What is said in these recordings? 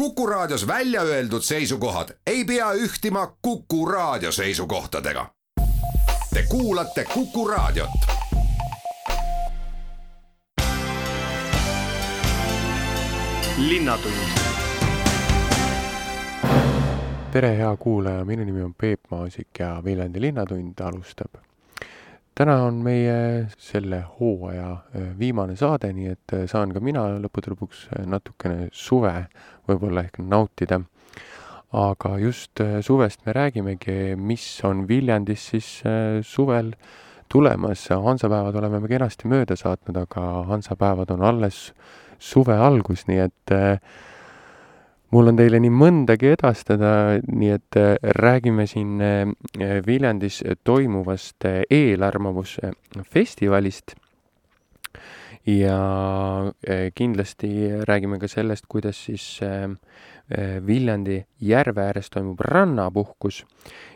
Kuku Raadios välja öeldud seisukohad ei pea ühtima Kuku Raadio seisukohtadega. Te kuulate Kuku Raadiot. tere, hea kuulaja, minu nimi on Peep Maasik ja Viljandi Linnatund alustab. täna on meie selle hooaja äh, viimane saade, nii et äh, saan ka mina lõppude lõpuks äh, natukene suve võib-olla ehk nautida. aga just suvest me räägimegi, mis on Viljandis siis suvel tulemas. hansapäevad oleme me kenasti mööda saatnud, aga hansapäevad on alles suve algus, nii et äh, mul on teile nii mõndagi edastada, nii et äh, räägime siin äh, Viljandis toimuvast eelarvamusfestivalist. Ja kindlasti räägime ka sellest, kuidas siis Viljandi järve ääres toimub rannapuhkus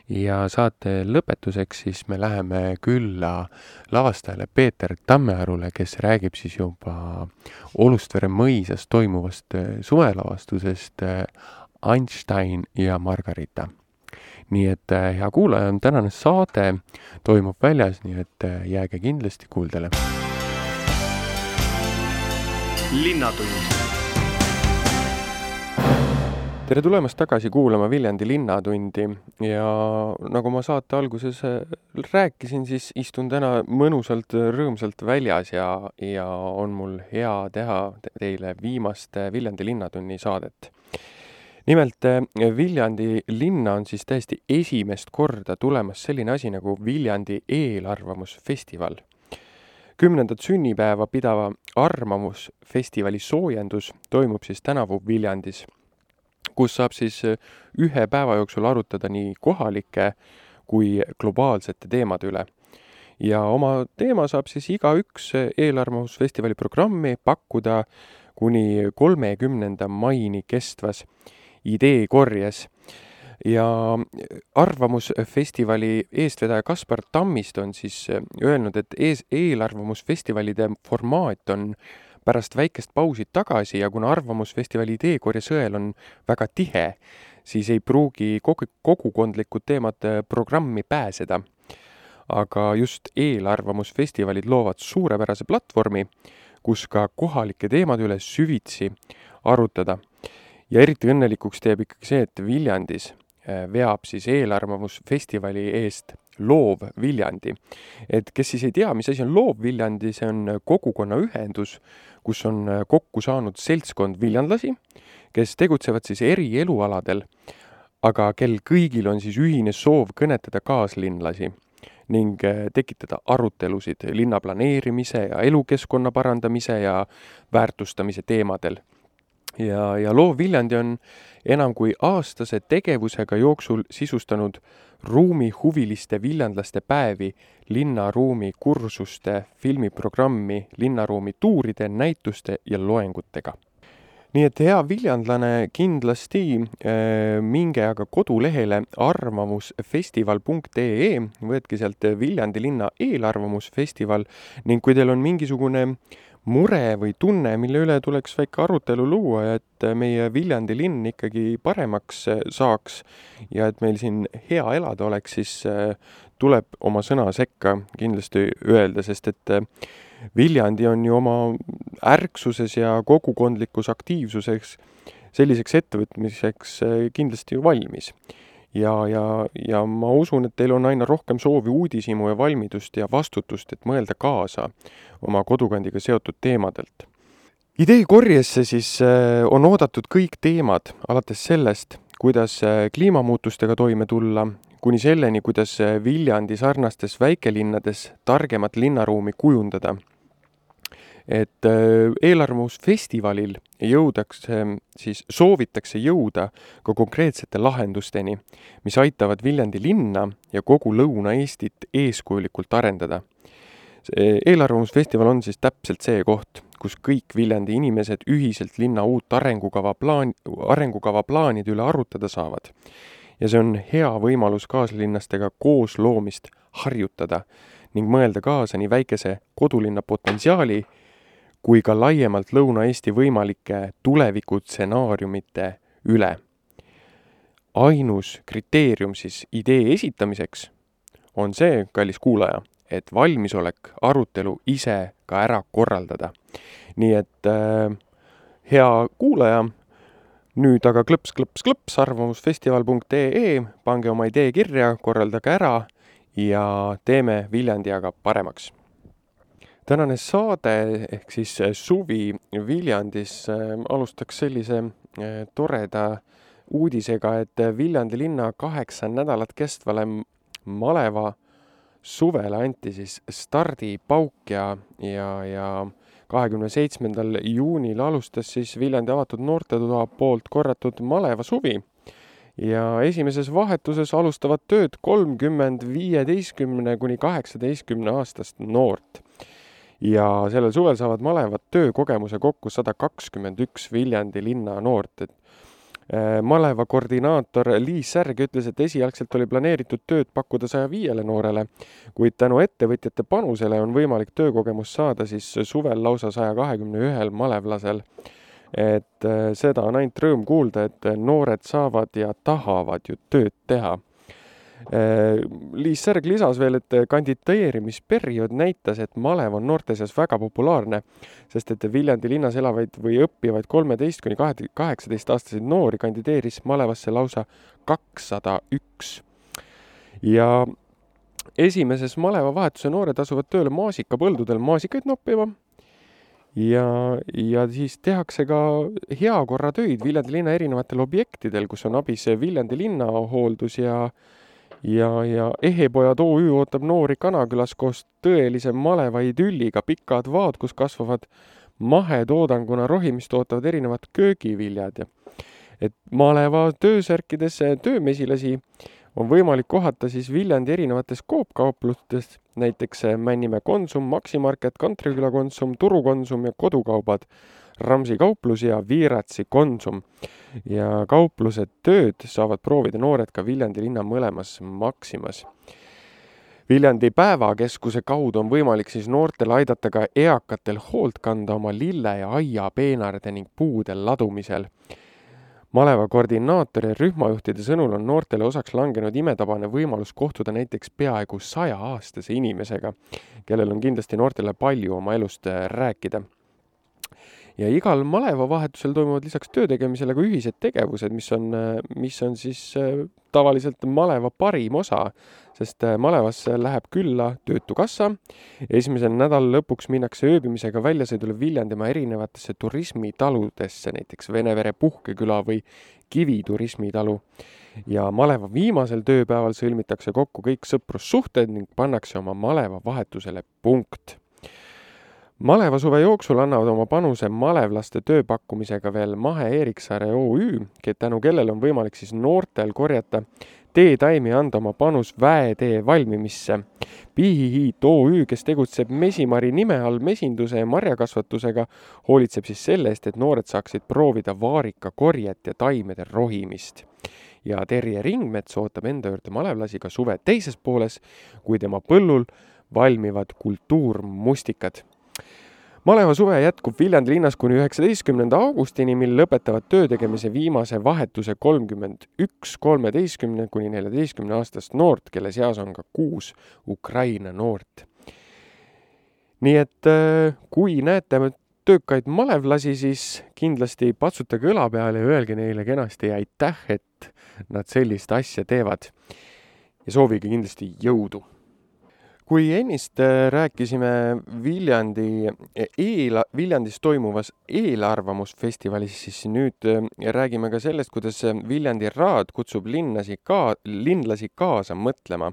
ja saate lõpetuseks siis me läheme külla lavastajale Peeter Tammearule, kes räägib siis juba Olustvere mõisas toimuvast suvelavastusest Einstein ja Margarita. nii et hea kuulaja, tänane saade toimub väljas, nii et jääge kindlasti kuuldele. Linnatund. Tere tulemast tagasi kuulama Viljandi Linnatundi ja nagu ma saate alguses äh, rääkisin, siis istun täna mõnusalt rõõmsalt väljas ja, ja on mul hea teha teile viimast Viljandi Linnatunni saadet. nimelt äh, Viljandi linna on siis täiesti esimest korda tulemas selline asi nagu Viljandi eelarvamusfestival kümnendat sünnipäeva pidava Arvamusfestivali soojendus toimub siis tänavu Viljandis kus saab siis äh, ühe päeva jooksul arutada nii kohalike kui globaalsete teemade üle. ja oma teema saab siis igaüks äh, eelarvamusfestivali programmi pakkuda kuni kolmekümnenda maini kestvas ideekorjes ja Arvamusfestivali eestvedaja Kaspar Tammist on siis äh, öelnud, et ees, eelarvamusfestivalide formaat on pärast väikest pausi tagasi ja kuna Arvamusfestivali ideekorje sõel on väga tihe, siis ei pruugi kogu, kogukondlikud teemad äh, programmi pääseda. aga just eelarvamusfestivalid loovad suurepärase platvormi, kus ka kohalike teemade üle süvitsi arutada. ja eriti õnnelikuks teeb ikkagi see, et Viljandis veab siis eelarvamusfestivali eest Loov Viljandi. et kes siis ei tea, mis asi on Loov Viljandi, see on kogukonnaühendus, kus on kokku saanud seltskond viljandlasi, kes tegutsevad siis eri elualadel, aga kel kõigil on siis ühine soov kõnetada kaaslinlasi ning tekitada arutelusid linna planeerimise ja elukeskkonna parandamise ja väärtustamise teemadel ja, ja loov Viljandi on enam kui aastase tegevusega jooksul sisustanud ruumihuviliste viljandlaste päevi, linnaruumi kursuste, filmiprogrammi, linnaruumi tuuride, näituste ja loengutega. nii et hea viljandlane, kindlasti äh, minge aga kodulehele arvamusfestival.ee, võtke sealt Viljandi linna eelarvamusfestival ning kui teil on mingisugune äh, mure või tunne, mille üle tuleks väike arutelu luua ja et meie Viljandi linn ikkagi paremaks äh, saaks ja et meil siin hea elada oleks, siis äh, tuleb oma sõna sekka kindlasti öelda, sest et äh, Viljandi on ju oma ärksuses ja kogukondlikus aktiivsuseks selliseks ettevõtmiseks kindlasti ju valmis ja, ja, ja ma usun, et teil on aina rohkem soovi, uudishimu ja valmidust ja vastutust, et mõelda kaasa oma kodukandiga seotud teemadelt. ideekorjesse siis äh, on oodatud kõik teemad, alates sellest, kuidas äh, kliimamuutustega toime tulla, kuni selleni, kuidas äh, Viljandi sarnastes väikelinnades targemat linnaruumi kujundada et äh, eelarvamusfestivalil jõudakse, siis soovitakse jõuda ka konkreetsete lahendusteni, mis aitavad Viljandi linna ja kogu Lõuna-Eestit eeskujulikult arendada. see eelarvamusfestival on siis täpselt see koht, kus kõik Viljandi inimesed ühiselt linna uut arengukava plaan, arengukava plaanide üle arutada saavad. ja see on hea võimalus kaaslinnastega koosloomist harjutada ning mõelda kaasa nii väikese kodulinna potentsiaali kui ka laiemalt Lõuna-Eesti võimalike tulevikutsenaariumite üle. ainus kriteerium siis idee esitamiseks on see, kallis kuulaja, et valmisolek arutelu ise ka ära korraldada. nii et äh, hea kuulaja, nüüd aga klõps, klõps, klõps, arvamusfestival.ee, pange oma idee kirja, korraldage ära ja teeme Viljandi aga paremaks. Tänane saade ehk siis suvi Viljandis äh, alustaks sellise äh, toreda uudisega, et Viljandi linna kaheksa nädalat kestvale maleva suvele anti siis stardipauk ja, ja, ja kahekümne seitsmendal juunil alustas siis Viljandi avatud noortetoa poolt korratud malevasuvi ja esimeses vahetuses alustavad tööd kolmkümmend viieteistkümne kuni kaheksateistkümne aastast noort. Ja sellel suvel saavad malevad töökogemuse kokku sada kakskümmend üks Viljandi linna noort, et äh, maleva koordinaator Liis Särg ütles, et esialgselt oli planeeritud tööd pakkuda saja viiele noorele, kuid tänu ettevõtjate panusele on võimalik töökogemust saada siis suvel lausa saja kahekümne ühel malevlasel et äh, seda on ainult rõõm kuulda, et noored saavad ja tahavad ju tööd teha. Äh, Liis Särg lisas veel, et kandideerimisperiood näitas, et malev on noorte seas väga populaarne, sest et Viljandi linnas elavaid või õppivaid kolmeteist kuni kahe, kaheksateistaastaseid noori kandideeris malevasse lausa kakssada üks. ja esimeses malevavahetuse noored asuvad tööle maasikapõldudel maasikaid noppima ja, ja siis tehakse ka heakorratöid Viljandi linna erinevatel objektidel, kus on abis Viljandi linnahooldus ja ja, ja Ehepojad OÜ ootab noori Kanakülas koos tõelise maleva idülliga, pikad vaad, kus kasvavad mahetoodanguna rohimist ootavad erinevad köögiviljad. Ja et maleva töösärkides töömesilasi on võimalik kohata siis Viljandi erinevates Coop-kauplustes, näiteks Männimäe Konsum, Maximarket, Kantriküla Konsum, Turu Konsum ja Kodukaubad, Ramsi kauplus ja Viiratsi Konsum. ja kauplused tööd saavad proovida noored ka Viljandi linna mõlemas Maximas. Viljandi päevakeskuse kaudu on võimalik siis noortel aidata ka eakatel hoolt kanda oma lille- ja aiapeenarde ning puude ladumisel maleva koordinaatori ja rühmajuhtide sõnul on noortele osaks langenud imetabane võimalus kohtuda näiteks peaaegu sajaaastase inimesega, kellel on kindlasti noortele palju oma elust äh, rääkida ja igal malevavahetusel toimuvad lisaks töö tegemisele ka ühised tegevused, mis on, mis on siis äh, tavaliselt maleva parim osa, sest äh, malevasse läheb külla Töötukassa. esimesel nädala lõpuks minnakse ööbimisega väljasõidule Viljandimaa erinevatesse turismitaludesse, näiteks Venevere puhkeküla või Kivi turismitalu. ja maleva viimasel tööpäeval sõlmitakse kokku kõik sõprussuhted ning pannakse oma malevavahetusele punkt malevasuve jooksul annavad oma panuse malevlaste tööpakkumisega veel Mahe Eeriksaare OÜ, tänu kellele on võimalik siis noortel korjata teetaimi ja anda oma panus väetee valmimisse. Pihihiit OÜ, kes tegutseb Mesimari nime all mesinduse ja marjakasvatusega, hoolitseb siis selle eest, et noored saaksid proovida vaarikakorjet ja taimede rohimist. ja Terje Ringmets ootab enda juurde malevlasi ka suve teises pooles, kui tema põllul valmivad kultuurmustikad maleva suve jätkub Viljandi linnas kuni üheksateistkümnenda augustini, mil lõpetavad töö tegemise viimase vahetuse kolmkümmend üks kolmeteistkümne kuni neljateistkümne aastast noort, kelle seas on ka kuus Ukraina noort. nii et äh, kui näete töökaid malevlasi, siis kindlasti patsutage õla peale ja öelge neile kenasti aitäh, et nad sellist asja teevad. ja soovige kindlasti jõudu kui ennist äh, rääkisime Viljandi e-, eel, Viljandis toimuvas eelarvamusfestivalis, siis nüüd äh, räägime ka sellest, kuidas Viljandi Raad kutsub linnasi ka, linlasi kaasa mõtlema.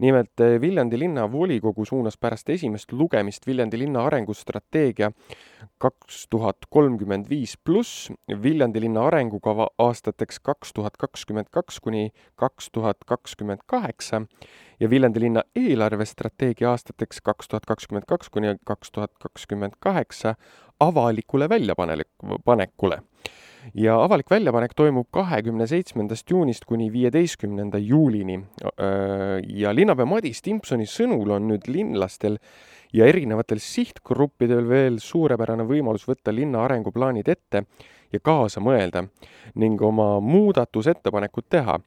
nimelt äh, Viljandi linnavolikogu suunas pärast esimest lugemist Viljandi linna arengustrateegia kaks tuhat kolmkümmend viis pluss Viljandi linna arengukava aastateks kaks tuhat kakskümmend kaks kuni kaks tuhat kakskümmend kaheksa ja Viljandi linna eelarvestrateegia aastateks kaks tuhat kakskümmend kaks kuni kaks tuhat kakskümmend kaheksa avalikule väljapanekule. ja avalik väljapanek toimub kahekümne seitsmendast juunist kuni viieteistkümnenda juulini. ja linnapea Madis Timpsoni sõnul on nüüd linlastel ja erinevatel sihtgruppidel veel suurepärane võimalus võtta linna arenguplaanid ette ja kaasa mõelda ning oma muudatusettepanekud teha.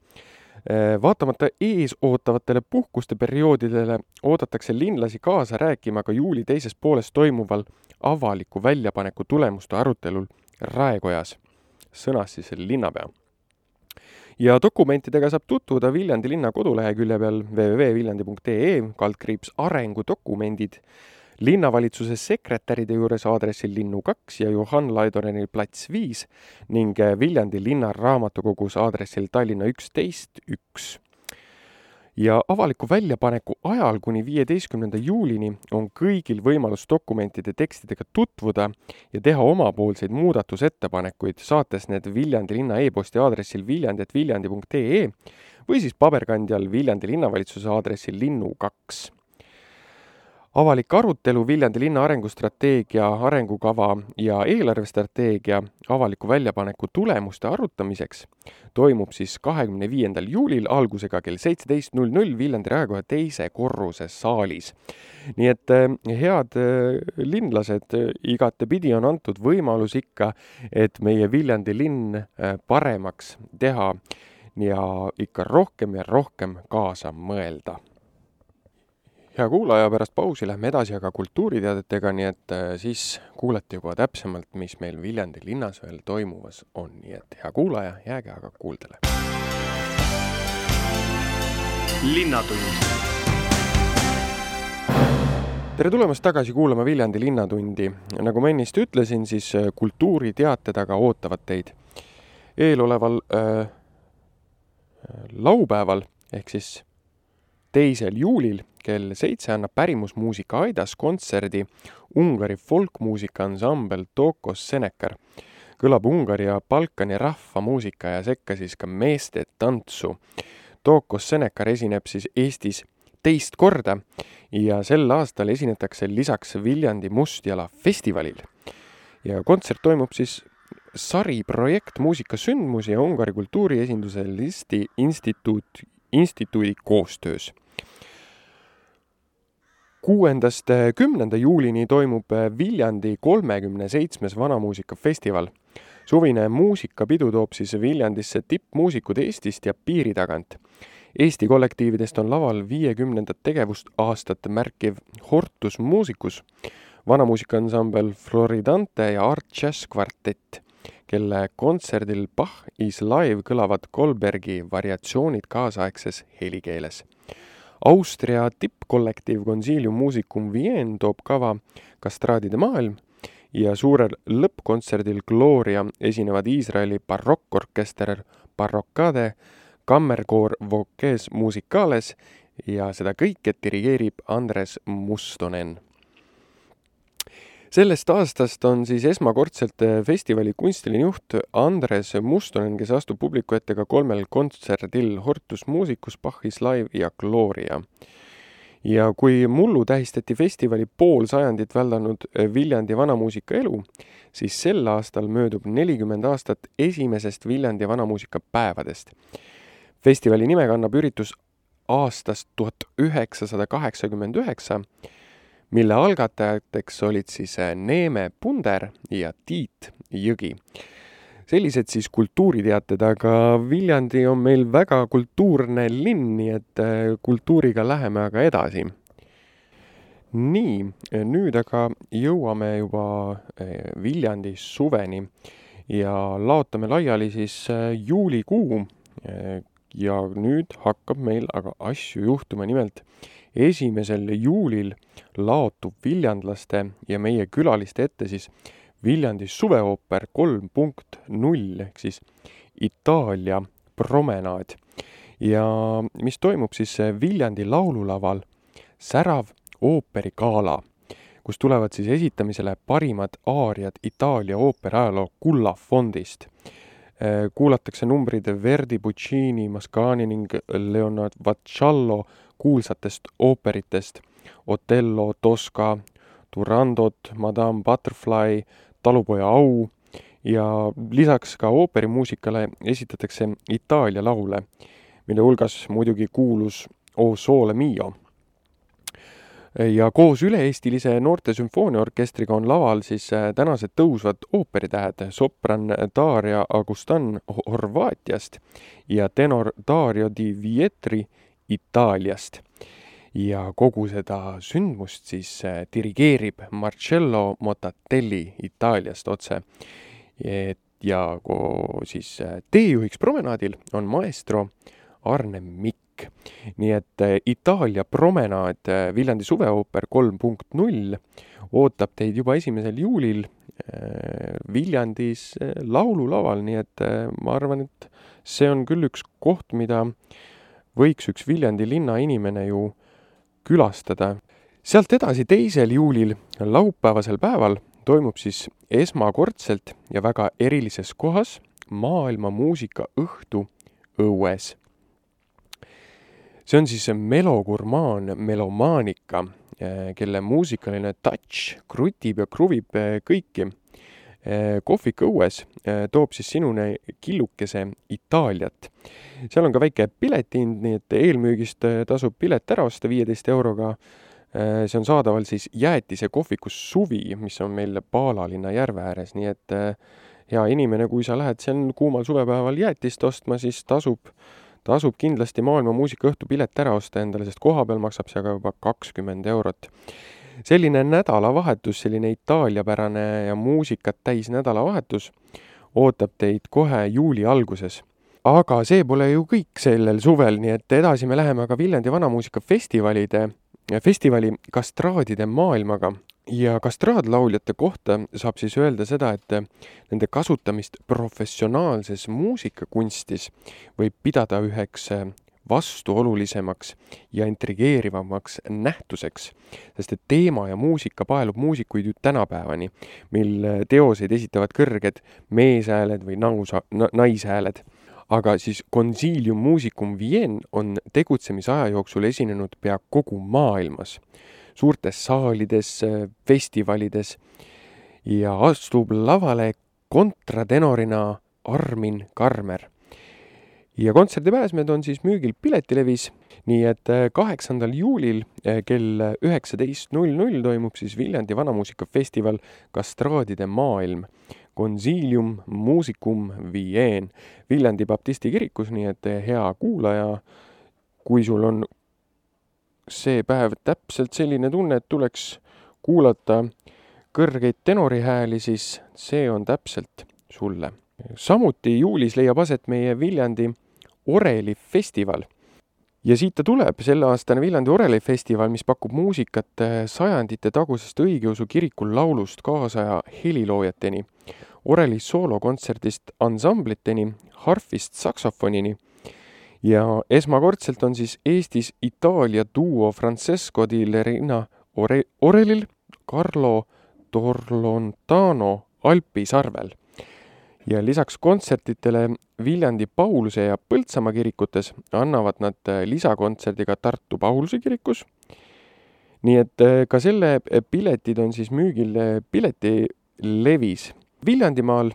Vaatamata ees ootavatele puhkuste perioodidele oodatakse linlasi kaasa rääkima ka juuli teises pooles toimuval avaliku väljapaneku tulemuste arutelul Raekojas, sõnas siis linnapea. Ja dokumentidega saab tutvuda Viljandi linna kodulehekülje peal www.viljandi.ee kaldkriips arengudokumendid, linnavalitsuse sekretäride juures aadressil Linnu kaks ja Johan Laidoneni plats viis ning Viljandi linnaraamatukogus aadressil Tallinna üksteist üks. Ja avaliku väljapaneku ajal kuni viieteistkümnenda juulini on kõigil võimalus dokumentide tekstidega tutvuda ja teha omapoolseid muudatusettepanekuid, saates need Viljandi linna e-posti aadressil viljandi.viljandi.ee või siis paberkandjal Viljandi linnavalitsuse aadressil linnu kaks avalik arutelu Viljandi linna arengustrateegia, arengukava ja eelarvestrateegia avaliku väljapaneku tulemuste arutamiseks toimub siis kahekümne viiendal juulil algusega kell seitseteist null null Viljandi raekoja teise korruse saalis. nii et eh, head eh, linlased, igatepidi on antud võimalus ikka, et meie Viljandi linn eh, paremaks teha ja ikka rohkem ja rohkem kaasa mõelda hea kuulaja, pärast pausi lähme edasi aga kultuuriteadetega, nii et äh, siis kuulete juba täpsemalt, mis meil Viljandi linnas veel toimumas on, nii et hea kuulaja, jääge aga kuuldele. linnatund. tere tulemast tagasi kuulama Viljandi Linnatundi. nagu ma ennist ütlesin, siis äh, kultuuriteated aga ootavad teid. eeloleval äh, laupäeval ehk siis teisel juulil kell seitse annab Pärimusmuusika Aidas kontserdi Ungari folkmuusika-ansambel Tokos Senekar. kõlab Ungari ja Balkani rahvamuusika ja sekka siis ka meeste tantsu. Tokos Senekar esineb siis Eestis teist korda ja sel aastal esinetakse lisaks Viljandi Mustjala festivalil. ja kontsert toimub siis sari projekt muusikasündmus ja Ungari kultuuriesinduse Listi instituut, instituudi koostöös kuuendast eh, kümnenda juulini toimub eh, Viljandi kolmekümne seitsmes vanamuusikafestival. suvine muusikapidu toob siis Viljandisse tippmuusikud Eestist ja piiri tagant. Eesti kollektiividest on laval viiekümnendat tegevust aastat märkiv Hortus Musicus, vanamuusikaansambel Floridante ja Art Jazz kvartett, kelle kontserdil Bach is live kõlavad Goldbergi variatsioonid kaasaegses helikeeles Austria tippkollektiiv Consilium Musicum Wien toob kava Kastraadide maailm ja suurel lõppkontserdil Gloria esinevad Iisraeli barokkorkester Barrocade, kammerkoor Voces Musicales ja seda kõike dirigeerib Andres Mustonen sellest aastast on siis esmakordselt äh, festivali kunstiline juht Andres Mustonen, kes astub publiku ette ka kolmel kontserdil Hortus Musicus, Bachis Live ja Gloria. ja kui mullu tähistati festivali pool sajandit väldanud äh, Viljandi vanamuusika elu, siis sel aastal möödub nelikümmend aastat esimesest Viljandi vanamuusika päevadest. festivali nime kannab üritus aastast tuhat üheksasada kaheksakümmend üheksa mille algatajateks olid siis äh, Neeme Punder ja Tiit Jõgi. sellised siis kultuuriteated, aga Viljandi on meil väga kultuurne linn, nii et äh, kultuuriga läheme aga edasi. nii, nüüd aga jõuame juba äh, Viljandi suveni ja laotame laiali siis juulikuu. ja nüüd hakkab meil aga asju juhtuma, nimelt esimesel juulil laotub viljandlaste ja meie külaliste ette siis Viljandi suveooper kolm punkt null ehk siis Itaalia promenaad. ja mis toimub siis Viljandi laululaval Särav ooperigala, kus tulevad siis esitamisele parimad aariad Itaalia ooperiajaloo kullafondist kuulatakse numbrid Verdi, Puccini, Mascagni ning Leonard Vacciallo kuulsatest ooperitest. Otello, Tosca, Durandot, Madame Butterfly, Talupoja au. Ja lisaks ka ooperimuusikale esitatakse Itaalia laule, mille hulgas muidugi kuulus O Sole Mio. ja koos üle-eestilise noorte sümfooniaorkestriga on laval siis tänased tõusvad ooperitähed, sopran Daria Agustan Horvaatiast ja tenor Dario Di Vietri Itaaliast ja kogu seda sündmust siis dirigeerib Marcello Motatelli Itaaliast otse. ja siis teejuhiks promenaadil on maestro Arne Mikk. nii et Itaalia promenaad Viljandi suveooper kolm punkt null ootab teid juba esimesel juulil Viljandis laululaval, nii et ma arvan, et see on küll üks koht, mida võiks üks Viljandi linna inimene ju külastada. sealt edasi, teisel juulil, laupäevasel päeval, toimub siis esmakordselt ja väga erilises kohas maailma muusikaõhtu õues. see on siis melogurmaan Melomaanika, kelle muusikaline touch krutib ja kruvib kõiki Eh, kohvik õues eh, toob siis sinuni killukese Itaaliat. seal on ka väike piletihind, nii et eelmüügist eh, tasub pilet ära osta viieteist euroga. see on saadaval siis Jäätise kohvikus Suvi, mis on meil Paalalinna järve ääres, nii et hea inimene, kui sa lähed seal kuumal suvepäeval jäätist ostma, siis tasub, tasub kindlasti maailma muusikaõhtu pilet ära osta endale, sest kohapeal maksab see aga juba kakskümmend eurot selline nädalavahetus, selline itaaliapärane ja muusikat täis nädalavahetus ootab teid kohe juuli alguses. aga see pole ju kõik sellel suvel, nii et edasi me läheme aga Viljandi Vanamuusikafestivalide, festivali kastraadide maailmaga ja kastraadlauljate kohta saab siis öelda seda, et nende kasutamist professionaalses muusikakunstis võib pidada üheks vastuolulisemaks ja intrigeerivamaks nähtuseks, sest et teema ja muusika paelub muusikuid ju tänapäevani, mil teoseid esitavad kõrged meeshääled või nausa, naishääled. aga siis Consilium Musicum Vienne on tegutsemisaja jooksul esinenud pea kogu maailmas, suurtes saalides, festivalides ja astub lavale kontratenorina Armin Karmer ja kontserdipääsmed on siis müügil Piletilevis, nii et äh, kaheksandal juulil äh, kell üheksateist null null toimub siis Viljandi Vanamuusikafestival Kastraadide maailm. Consilium Musicum Vienne Viljandi baptisti kirikus, nii et äh, hea kuulaja, kui sul on see päev täpselt selline tunne, et tuleks kuulata kõrgeid tenorihääli, siis see on täpselt sulle. samuti juulis leiab aset meie Viljandi Oreli festival. ja siit ta tuleb, selleaastane Viljandi Oreli festival, mis pakub muusikat sajandite tagusest õigeusu kiriku laulust kaasaja heliloojateni, Oreli soolokontserdist ansambliteni, harfist saksofonini ja esmakordselt on siis Eestis Itaalia duo Francesco di Lerina Ore-, Orelil Carlo Torlontano Alpi sarvel ja lisaks kontsertidele Viljandi Pauluse ja Põltsamaa kirikutes annavad nad äh, lisakontserdi ka Tartu Pauluse kirikus. nii et äh, ka selle äh, piletid on siis müügil piletilevis. Viljandimaal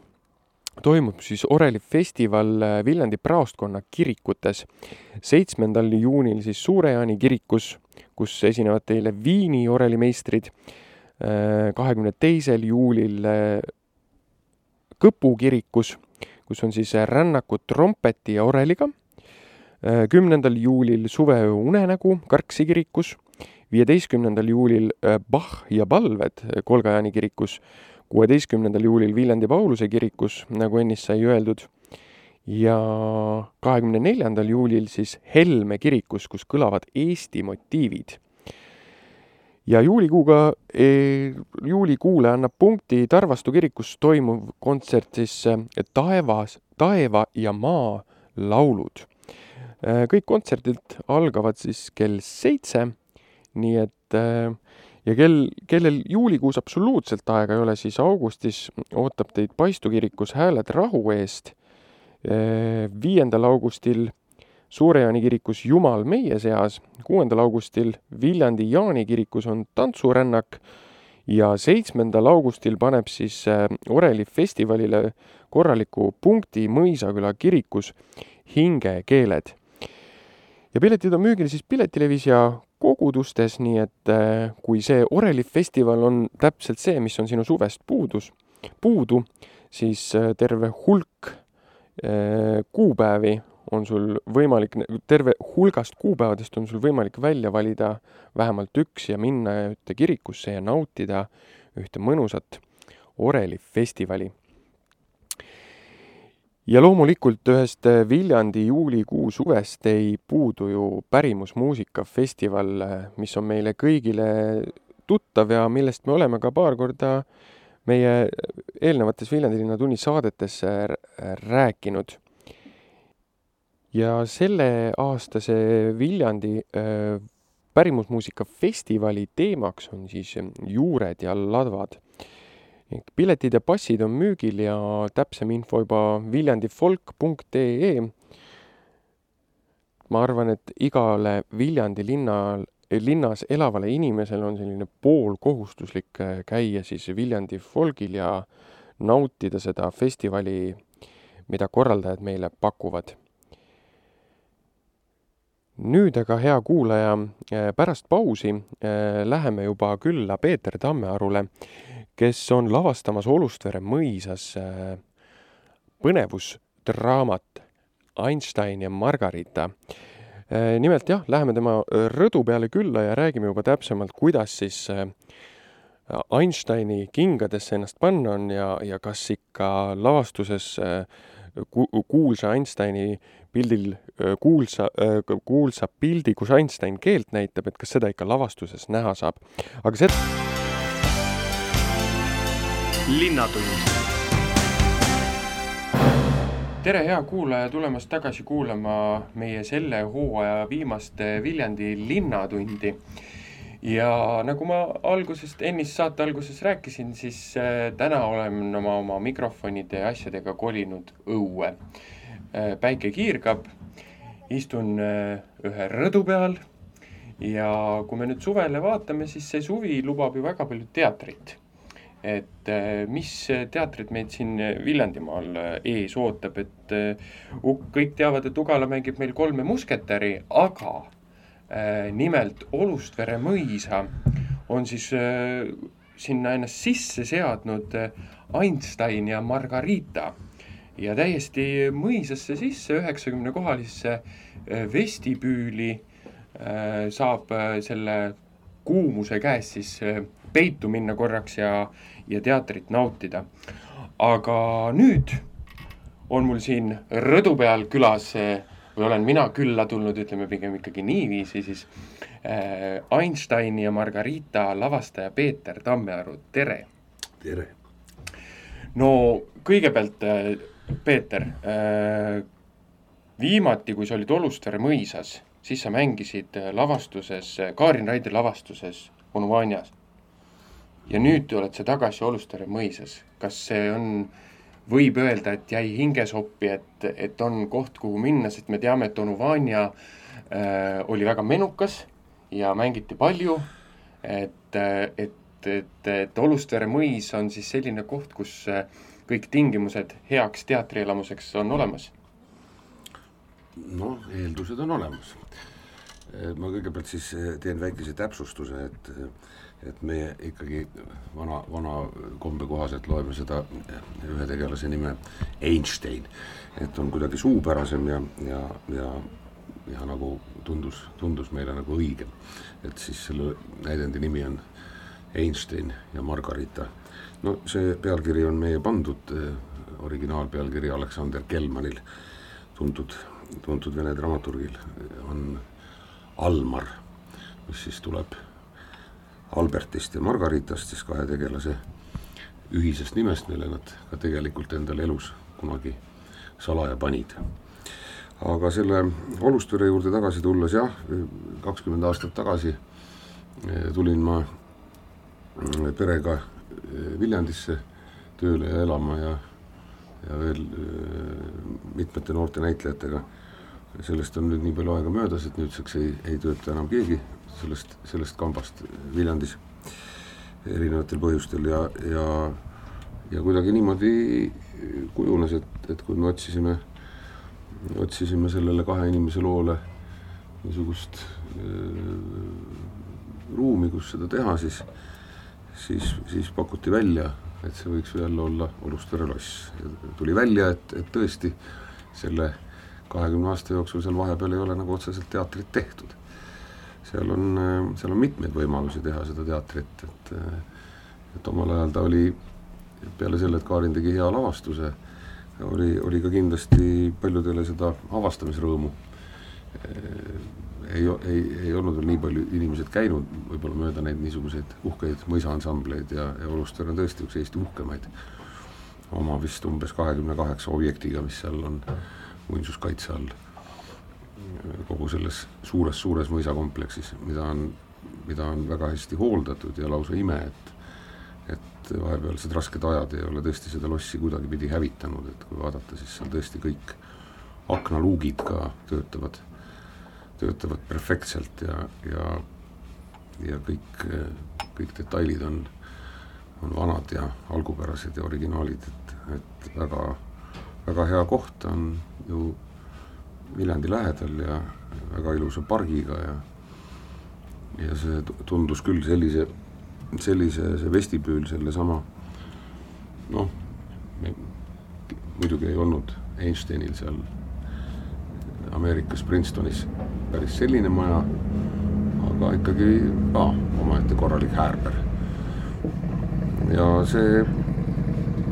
toimub siis Oreli festival Viljandi praostkonna kirikutes. seitsmendal juunil siis Suure-Jaani kirikus, kus esinevad teile Viini orelimeistrid. kahekümne teisel juulil Kõpu kirikus, kus on siis rännakud trompeti ja oreliga. kümnendal juulil Suveöö unenägu Karksi kirikus, viieteistkümnendal juulil äh, Bach ja palved Kolga-Jaani kirikus, kuueteistkümnendal juulil Viljandi Pauluse kirikus, nagu ennist sai öeldud, ja kahekümne neljandal juulil siis Helme kirikus, kus kõlavad Eesti motiivid ja juulikuuga e,, juulikuule annab punkti Tarvastu kirikus toimuv kontsert siis Taevas, taeva ja maa laulud. E, kõik kontserdid algavad siis kell seitse, nii et ja kel, kellel juulikuus absoluutselt aega ei ole, siis augustis ootab teid Paistu kirikus Hääled rahu eest. Viiendal augustil Suure-Jaani kirikus Jumal meie seas, kuuendal augustil Viljandi Jaani kirikus on tantsurännak ja seitsmendal augustil paneb siis äh, Oreli festivalile korraliku punkti Mõisaküla kirikus Hingekeeled. ja piletid on müügil siis Piletilevis ja kogudustes, nii et äh, kui see Oreli festival on täpselt see, mis on sinu suvest puudus, puudu, siis äh, terve hulk kuupäevi on sul võimalik, terve hulgast kuupäevadest on sul võimalik välja valida vähemalt üks ja minna ühte kirikusse ja nautida ühte mõnusat Oreli festivali. ja loomulikult ühest Viljandi juulikuu suvest ei puudu ju pärimusmuusikafestival, mis on meile kõigile tuttav ja millest me oleme ka paar korda meie eelnevates Viljandi linna tunni saadetes rääkinud ja selleaastase Viljandi pärimusmuusika festivali teemaks on siis juured ja ladvad. piletid ja passid on müügil ja täpsem info juba viljandifolk.ee. ma arvan, et igale Viljandi linnal, linnas elavale inimesele on selline poolkohustuslik käia siis Viljandi folgil ja nautida seda festivali, mida korraldajad meile pakuvad nüüd aga, hea kuulaja, äh, pärast pausi äh, läheme juba külla Peeter Tammearule, kes on lavastamas Olustvere mõisas äh, põnevusdraamat Einstein ja Margarita. nimelt jah, läheme tema rõdu peale külla ja räägime juba täpsemalt, kuidas siis Einsteini kingadesse ennast panna on ja, ja kas ikka lavastuses ku, kuulsa Einsteini pildil kuulsa, kuulsa pildi, kus Einstein keelt näitab, et kas seda ikka lavastuses näha saab. aga see linnatund. tere, hea kuulaja, tulemast tagasi kuulama meie selle hooaja viimast Viljandi Linnatundi ja nagu ma algusest, ennist saate alguses rääkisin, siis äh, täna olen oma, oma mikrofonide ja asjadega kolinud õue äh,. päike kiirgab, istun äh, ühe rõdu peal ja kui me nüüd suvele vaatame, siis see suvi lubab ju väga palju teatrit. et mis teatrid meid siin Viljandimaal ees ootab, et kõik teavad, et Ugala mängib meil kolme musketäri, aga nimelt Olustvere mõisa on siis äh, sinna ennast sisse seadnud äh, Einstein ja Margarita ja täiesti mõisasse sisse, üheksakümne kohalisse vestibüüli saab selle kuumuse käes siis peitu minna korraks ja, ja teatrit nautida. aga nüüd on mul siin rõdu peal külas või olen mina külla tulnud, ütleme pigem ikkagi niiviisi, siis äh, Einsteini ja Margarita lavastaja Peeter Tammearu, tere! tere! no kõigepealt äh,, Peeter äh,, viimati, kui sa olid Olustvere mõisas, siis sa mängisid äh, lavastuses, äh, Kaarin Raidi lavastuses Onu Vanjas. ja nüüd oled sa tagasi Olustvere mõisas, kas see on äh, võib öelda, et jäi hingesoppi, et, et on koht, kuhu minna, sest me teame, et onu Vanja äh, oli väga menukas ja mängiti palju, et, et, et, et Olustvere mõis on siis selline koht, kus äh, kõik tingimused heaks teatrielamuseks on olemas? noh, eeldused on olemas. Äh, ma kõigepealt siis äh, teen väikese täpsustuse, et et meie ikkagi vana, vana kombe kohaselt loeme seda ühe tegelase nime Einstein, et on kuidagi suupärasem ja, ja, ja, ja nagu tundus, tundus meile nagu õigem. et siis selle näidendi nimi on Einstein ja Margarita. no see pealkiri on meie pandud, originaalpealkiri Aleksander Kelmanil, tuntud, tuntud vene dramaturgil, on Almar, mis siis tuleb Albertist ja Margaritast, siis kahe tegelase ühisest nimest, mille nad ka tegelikult endale elus kunagi salaja panid. aga selle Olustvere juurde tagasi tulles jah, kakskümmend aastat tagasi eh, tulin ma eh, perega eh, Viljandisse tööle ja elama ja, ja veel mitmete noorte näitlejatega. Sellest on nüüd nii palju aega möödas, et nüüdseks ei, ei tööta enam keegi sellest, sellest kambast Viljandis erinevatel põhjustel ja, ja, ja kuidagi niimoodi kujunes, et, et kui me otsisime, otsisime sellele kahe inimese loole niisugust äh, ruumi, kus seda teha, siis siis, siis pakuti välja, et see võiks jälle olla Olustvere loss. tuli välja, et, et tõesti selle kahekümne aasta jooksul seal vahepeal ei ole nagu otseselt teatrit tehtud. seal on, seal on mitmeid võimalusi teha seda teatrit, et et omal ajal ta oli, peale selle, et Kaarin tegi hea lavastuse, oli, oli ka kindlasti paljudele seda avastamisrõõmu ei, ei, ei olnud veel nii palju inimesed käinud võib-olla mööda neid niisuguseid uhkeid mõisaansambleid ja, ja Olustere on tõesti üks Eesti uhkemaid, oma vist umbes kahekümne kaheksa objektiga, mis seal on muinsuskaitse all, kogu selles suures-suures mõisakompleksis, mida on, mida on väga hästi hooldatud ja lausa ime, et et vahepealsed rasked ajad ei ole tõesti seda lossi kuidagipidi hävitanud, et kui vaadata, siis seal tõesti kõik aknaluugid ka töötavad töötavad perfektselt ja, ja, ja kõik, kõik detailid on, on vanad ja algupärased ja originaalid, et, et väga, väga hea koht on ju Viljandi lähedal ja väga ilusa pargiga ja ja see tundus küll sellise, sellise, see vestibüül sellesama noh, muidugi ei olnud Einsteinil seal Ameerikas Princetonis päris selline maja, aga ikkagi ka omaette korralik häärber. ja see,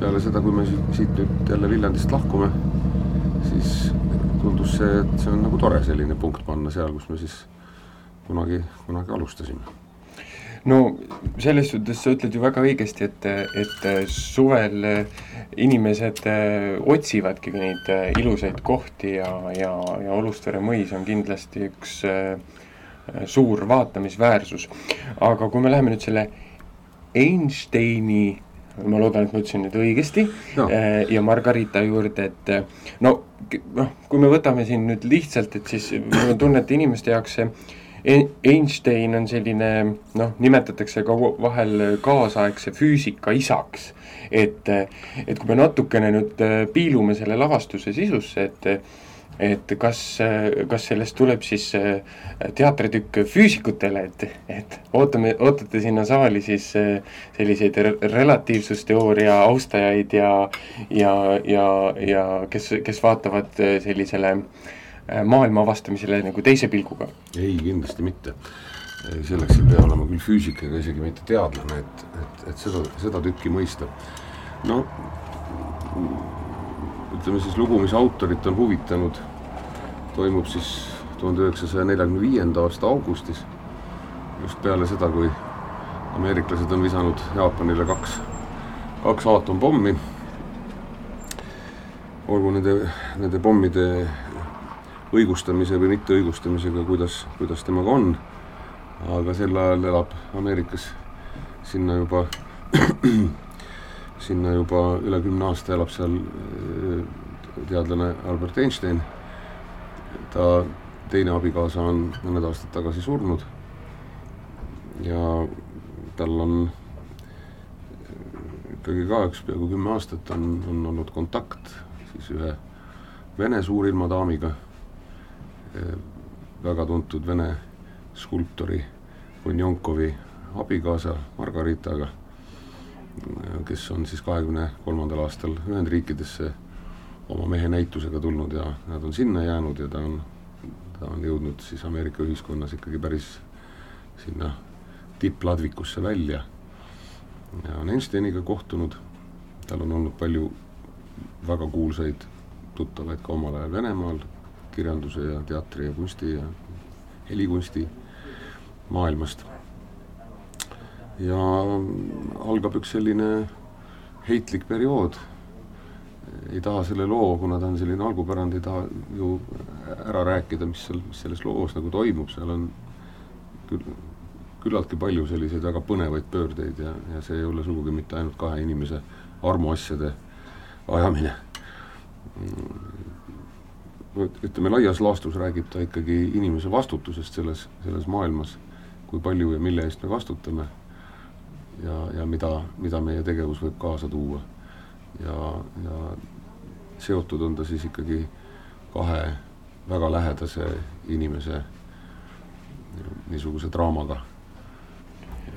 peale seda, kui me siit nüüd jälle Viljandist lahkume, siis tundus see, et see on nagu tore selline punkt panna seal, kus me siis kunagi, kunagi alustasime no selles suhtes sa ütled ju väga õigesti, et, et suvel inimesed otsivadki neid ilusaid kohti ja, ja, ja Olustvere mõis on kindlasti üks suur vaatamisväärsus. aga kui me läheme nüüd selle Einsteini ma loodan, et ma ütlesin nüüd õigesti no., ja Margarita juurde, et no noh, kui me võtame siin nüüd lihtsalt, et siis mul on tunne, et inimeste jaoks see Einstein on selline noh, nimetatakse ka vahel kaasaegse füüsika isaks. et, et kui me natukene nüüd äh, piilume selle lavastuse sisusse, et et kas, kas sellest tuleb siis äh, teatritükk füüsikutele, et, et ootame, ootate sinna saali siis äh, selliseid relatiivsusteooria austajaid ja, ja, ja, ja kes, kes vaatavad sellisele äh, Äh, maailma avastamisele nagu teise pilguga? ei, kindlasti mitte. selleks ei pea olema küll füüsik ega isegi mitte teadlane, et, et, et seda, seda tükki mõista. no ütleme siis lugu, mis autorit on huvitanud, toimub siis tuhande üheksasaja neljakümne viienda aasta augustis, just peale seda, kui ameeriklased on visanud Jaapanile kaks, kaks aatompommि. olgu nende, nende pommide õigustamise või mitteõigustamisega, kuidas, kuidas temaga on. aga sel ajal elab Ameerikas sinna juba, sinna juba üle kümne aasta elab seal teadlane Albert Einstein. ta teine abikaasa on mõned aastad tagasi surnud. ja tal on ikkagi ka üks peaaegu kümme aastat on, on olnud kontakt siis ühe Vene suurilmadaamiga väga tuntud vene skulptori Bunjonkovi abikaasa Margaritaga, kes on siis kahekümne kolmandal aastal Ühendriikidesse oma mehe näitusega tulnud ja nad on sinna jäänud ja ta on, ta on jõudnud siis Ameerika ühiskonnas ikkagi päris sinna tippladvikusse välja. ja on Einsteiniga kohtunud, tal on olnud palju väga kuulsaid tuttavaid ka omal ajal Venemaal, kirjanduse ja teatri ja kunsti ja helikunsti maailmast. ja algab üks selline heitlik periood, ei taha selle loo, kuna ta on selline algupärand, ei taha ju ära rääkida, mis seal, mis selles loos nagu toimub, seal on küll, küllaltki palju selliseid väga põnevaid pöördeid ja, ja see ei ole sugugi mitte ainult kahe inimese armuasjade ajamine ütleme, laias laastus räägib ta ikkagi inimese vastutusest selles, selles maailmas, kui palju ja mille eest me vastutame ja, ja mida, mida meie tegevus võib kaasa tuua. Ja, ja seotud on ta siis ikkagi kahe väga lähedase inimese niisuguse draamaga,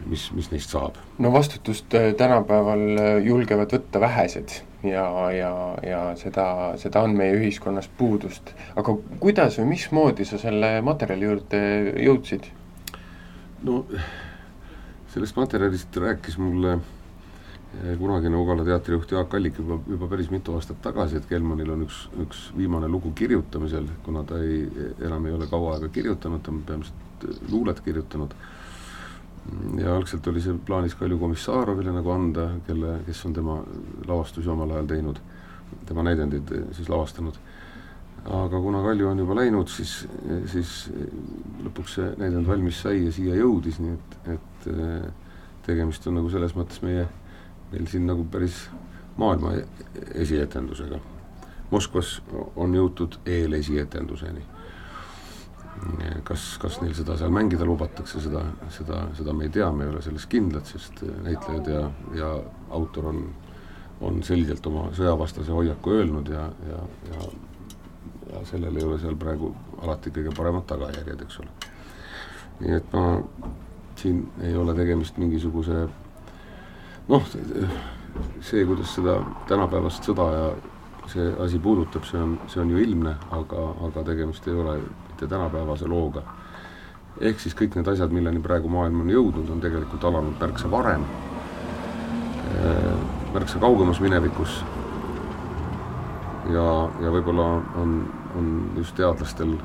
mis, mis neist saab. no vastutust äh, tänapäeval äh, julgevad võtta vähesed ja, ja, ja seda, seda on meie ühiskonnas puudust. aga kuidas või mismoodi sa selle materjali juurde jõudsid? no sellest materjalist rääkis mulle eh, kunagine Ugala teatrijuht Jaak Allik juba, juba päris mitu aastat tagasi, et Kelmanil on üks, üks viimane lugu kirjutamisel, kuna ta ei, enam ei ole kaua aega kirjutanud, ta on peamiselt luulet kirjutanud. ja algselt oli see plaanis Kalju Komissarovile nagu anda, kelle, kes on tema lavastusi omal ajal teinud, tema näidendid eh, siis lavastanud aga kuna Kalju on juba läinud, siis, siis lõpuks see näidend valmis sai ja siia jõudis, nii et, et eh, tegemist on nagu selles mõttes meie, meil siin nagu päris maailma esietendusega. Moskvas on jõutud eelesietenduseni. kas, kas neil seda seal mängida lubatakse, seda, seda, seda me ei tea, me ei ole selles kindlad, sest näitlejad ja, ja autor on, on selgelt oma sõjavastase hoiaku öelnud ja, ja, ja ja sellel ei ole seal praegu alati kõige paremad tagajärjed, eks ole. nii et ma, siin ei ole tegemist mingisuguse noh, see, kuidas seda tänapäevast sõda ja see asi puudutab, see on, see on ju ilmne, aga, aga tegemist ei ole mitte tänapäevase looga. ehk siis kõik need asjad, milleni praegu maailm on jõudnud, on tegelikult alanud märksa varem, märksa kaugemas minevikus ja, ja võib-olla on, on just teadlastel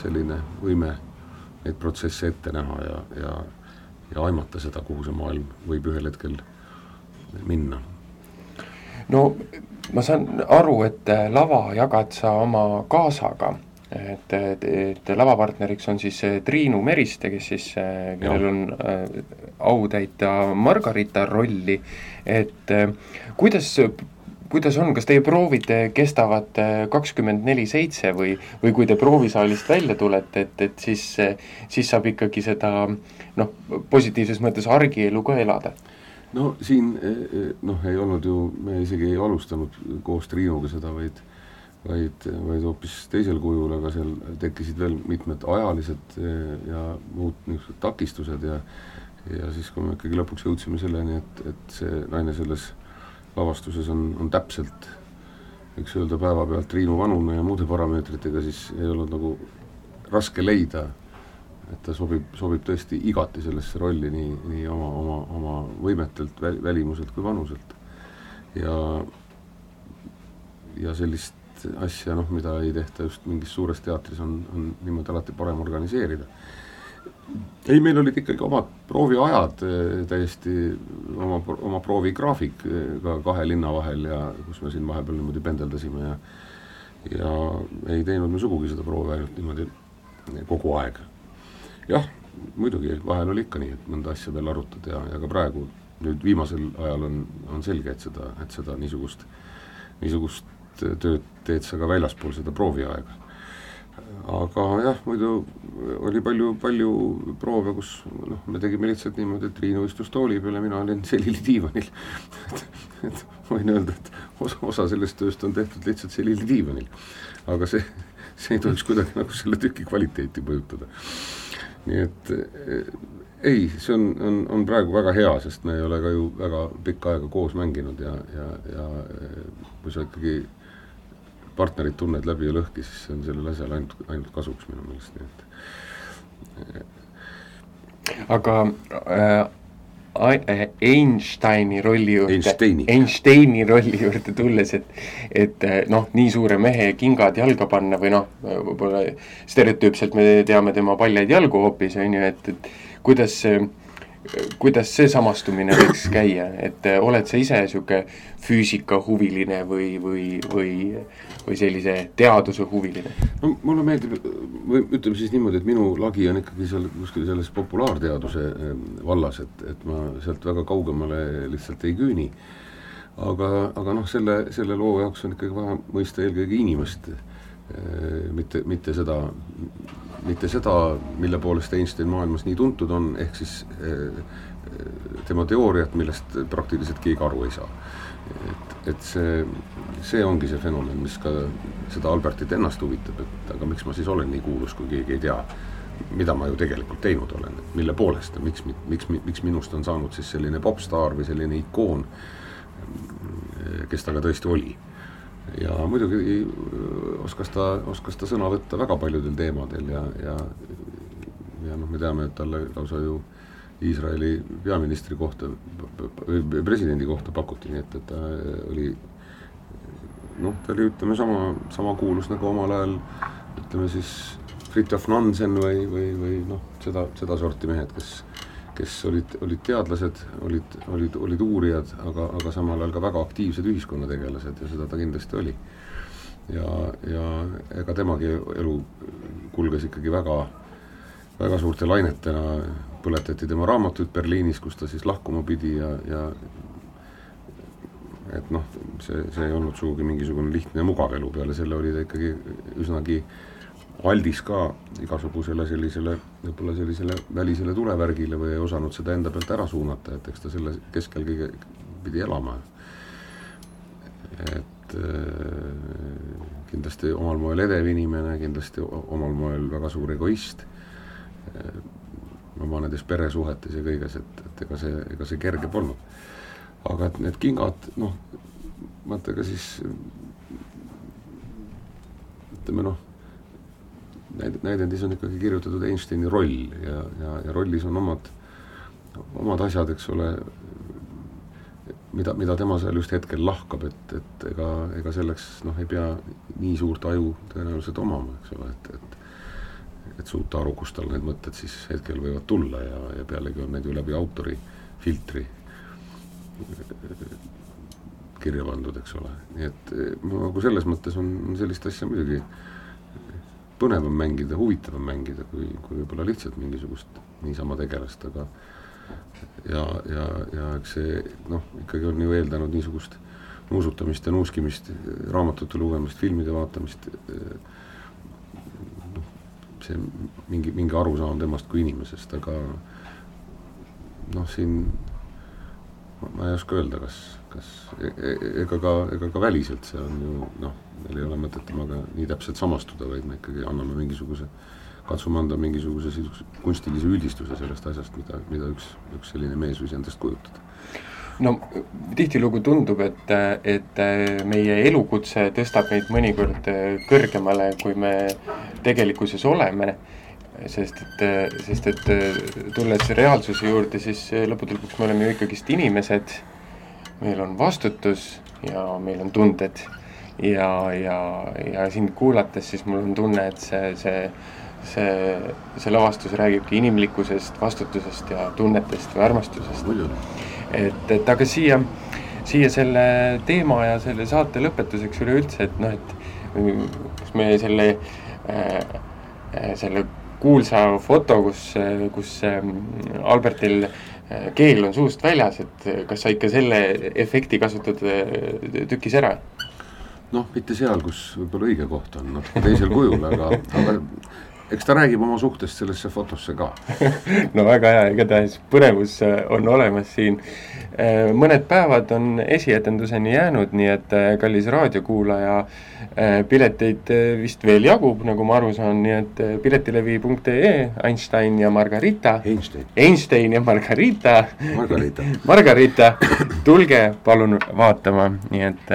selline võime neid protsesse ette näha ja, ja, ja aimata seda, kuhu see maailm võib ühel hetkel minna. no ma saan aru, et lava jagad sa oma kaasaga, et, et, et lavapartneriks on siis Triinu Meriste, kes siis, kellel on äh, au täita Margarita rolli, et äh, kuidas kuidas on, kas teie proovid kestavad äh, kakskümmend neli seitse või, või kui te proovisaalist välja tulete, et, et siis, siis saab ikkagi seda noh, positiivses mõttes argielu ka elada? No siin eh, noh, ei olnud ju, me isegi ei alustanud koos Triinuga seda, vaid vaid, vaid hoopis teisel kujul, aga seal tekkisid veel mitmed ajalised eh, ja muud niisugused takistused ja ja siis, kui me ikkagi lõpuks jõudsime selleni, et, et see naine selles lavastuses on, on täpselt võiks öelda päevapealt Triinu Vanune ja muude parameetritega, siis ei olnud nagu raske leida, et ta sobib, sobib tõesti igati sellesse rolli nii, nii oma, oma, oma võimetelt, välimuselt kui vanuselt. ja, ja sellist asja, noh, mida ei tehta just mingis suures teatris, on, on niimoodi alati parem organiseerida ei, meil olid ikkagi omad prooviajad eh, täiesti, oma, oma proovigraafik eh, ka kahe linna vahel ja kus me siin vahepeal niimoodi pendeldasime ja ja ei teinud me sugugi seda proovi ainult niimoodi kogu aeg. Jah, muidugi, vahel oli ikka nii, et mõnda asja veel arutad ja, ja ka praegu, nüüd viimasel ajal on, on selge, et seda, et seda niisugust, niisugust tööd teed sa ka väljaspool seda prooviaega aga jah, muidu oli palju, palju proove, kus noh, me tegime lihtsalt niimoodi, et Triinu istus tooli peal ja mina olin selili diivanil et, et võin öelda, et osa, osa sellest tööst on tehtud lihtsalt selili diivanil. aga see, see ei tohiks kuidagi nagu selle tüki kvaliteeti mõjutada. Nii et ei, see on, on, on praegu väga hea, sest me ei ole ka ju väga pikka aega koos mänginud ja, ja, ja kui sa ikkagi partnerit tunned läbi ja lõhki, siis see on sellele asjale ainult, ainult kasuks minu meelest, nii et. aga äh, Einsteini rolli juurde, Einsteini. Einsteini rolli juurde tulles, et, et äh, noh, nii suure mehe kingad jalga panna või noh, võib-olla stereotüüpselt me teame tema paljaid jalgu hoopis, on ju, et, et kuidas see kuidas see samastumine võiks käia, et äh, oled sa ise niisugune füüsikahuviline või, või, või, või sellise teaduse huviline? no mulle meeldib, või ütleme siis niimoodi, et minu lagi on ikkagi seal kuskil selles populaarteaduse ähm, vallas, et, et ma sealt väga kaugemale lihtsalt ei küüni. aga, aga noh, selle, selle loo jaoks on ikkagi vaja mõista eelkõige inimest, äh, mitte, mitte seda mitte seda, mille poolest Einstein maailmas nii tuntud on, ehk siis eh, tema teooriat, millest praktiliselt keegi aru ei saa. et, et see, see ongi see fenomen, mis ka seda Albertit ennast huvitab, et aga miks ma siis olen nii kuulus, kui keegi ei tea, mida ma ju tegelikult teinud olen, et mille poolest ja miks, miks, miks minust on saanud siis selline popstaar või selline ikoon, kes ta ka tõesti oli. Ja muidugi oskas ta, oskas ta sõna võtta väga paljudel teemadel ja, ja ja noh, me teame, et talle lausa ju Iisraeli peaministri kohta, presidendi kohta pakuti, nii et, et ta oli noh, ta oli ütleme sama, sama kuulus nagu omal ajal ütleme siis Fritjof Nansen või, või, või noh, seda, sedasorti mehed, kes, kes olid, olid teadlased, olid, olid, olid uurijad, aga, aga samal ajal ka väga aktiivsed ühiskonnategelased ja seda ta kindlasti oli. ja, ja ega temagi elu kulges ikkagi väga, väga suurte lainetena, põletati tema raamatuid Berliinis, kus ta siis lahkuma pidi ja, ja et noh, see, see ei olnud sugugi mingisugune lihtne ja mugav elu, peale selle oli ta ikkagi üsnagi aldis ka igasugusele sellisele, võib-olla sellisele välisele tulevärgile või ei osanud seda enda pealt ära suunata, et eks ta selle keskel kõige pidi elama. et äh, kindlasti omal moel edev inimene, kindlasti omal moel väga suur egoist äh,, oma nendes peresuhetes ja kõiges, et, et ega see, ega see kerge polnud aga et need kingad, noh, vaata ka siis ütleme noh, näid-, näidendis on ikkagi kirjutatud Einsteini roll ja, ja, ja rollis on omad, omad asjad, eks ole, mida, mida tema seal just hetkel lahkab, et, et ega, ega selleks noh, ei pea nii suurt aju tõenäoliselt omama, eks ole, et, et et suuta aru, kust tal need mõtted siis hetkel võivad tulla ja, ja pealegi on need ju läbi autori filtri kirja pandud, eks ole, nii et nagu selles mõttes on sellist asja muidugi põnevam mängida, huvitavam mängida, kui, kui võib-olla lihtsalt mingisugust niisama tegelast, aga ja, ja, ja eks see noh, ikkagi on ju eeldanud niisugust nuusutamist ja nuuskimist, raamatute lugemist, filmide vaatamist, noh, see mingi, mingi arusaam temast kui inimesest, aga noh, siin ma ei oska öelda, kas, kas e-, e-, ega ka, ega ka väliselt see on ju noh, meil ei ole mõtet temaga nii täpselt samastuda, vaid me ikkagi anname mingisuguse, katsume anda mingisuguse siis kunstilise üldistuse sellest asjast, mida, mida üks, üks selline mees võis endast kujutada no tihtilugu tundub, et, et meie elukutse tõstab meid mõnikord kõrgemale, kui me tegelikkuses oleme sest et, sest et tulles reaalsuse juurde, siis lõppude lõpuks me oleme ju ikkagist inimesed, meil on vastutus ja meil on tunded. Ja, ja, ja sind kuulates, siis mul on tunne, et see, see, see, see lavastus räägibki inimlikkusest, vastutusest ja tunnetest või armastusest. et, et aga siia, siia selle teema ja selle saate lõpetuseks üleüldse, et noh, et kas me selle äh, selle kuulsa foto, kus, kus ähm, Albertil äh, keel on suust väljas, et kas sa ikka selle efekti kasutad äh, tükis ära? Noh, mitte seal, kus võib-olla õige koht on, natuke teisel kujul, aga, aga eks ta räägib oma suhtest sellesse fotosse ka no väga hea, igatahes põnevus äh, on olemas siin Äh, mõned päevad on esietenduseni jäänud, nii et äh, kallis raadiokuulaja, pileteid vist veel jagub, nagu ma aru saan, nii et piletilevi.ee, Einstein ja Margarita. Einstein. Einstein ja Margarita. Margarita Margarita, tulge palun vaatama, nii et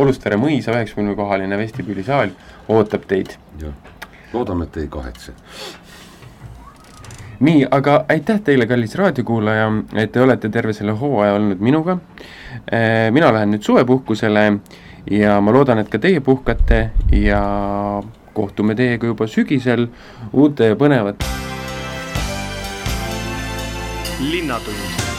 Olustere mõisa üheksakümne kohaline vestibüülisaal ootab teid. jah, loodame, et ei kahetse nii, aga aitäh teile, kallis raadiokuulaja, et te olete terve selle hooaja olnud minuga. Eh, mina lähen nüüd suvepuhkusele ja ma loodan, et ka teie puhkate ja kohtume teiega juba sügisel uute põnevate. linnatund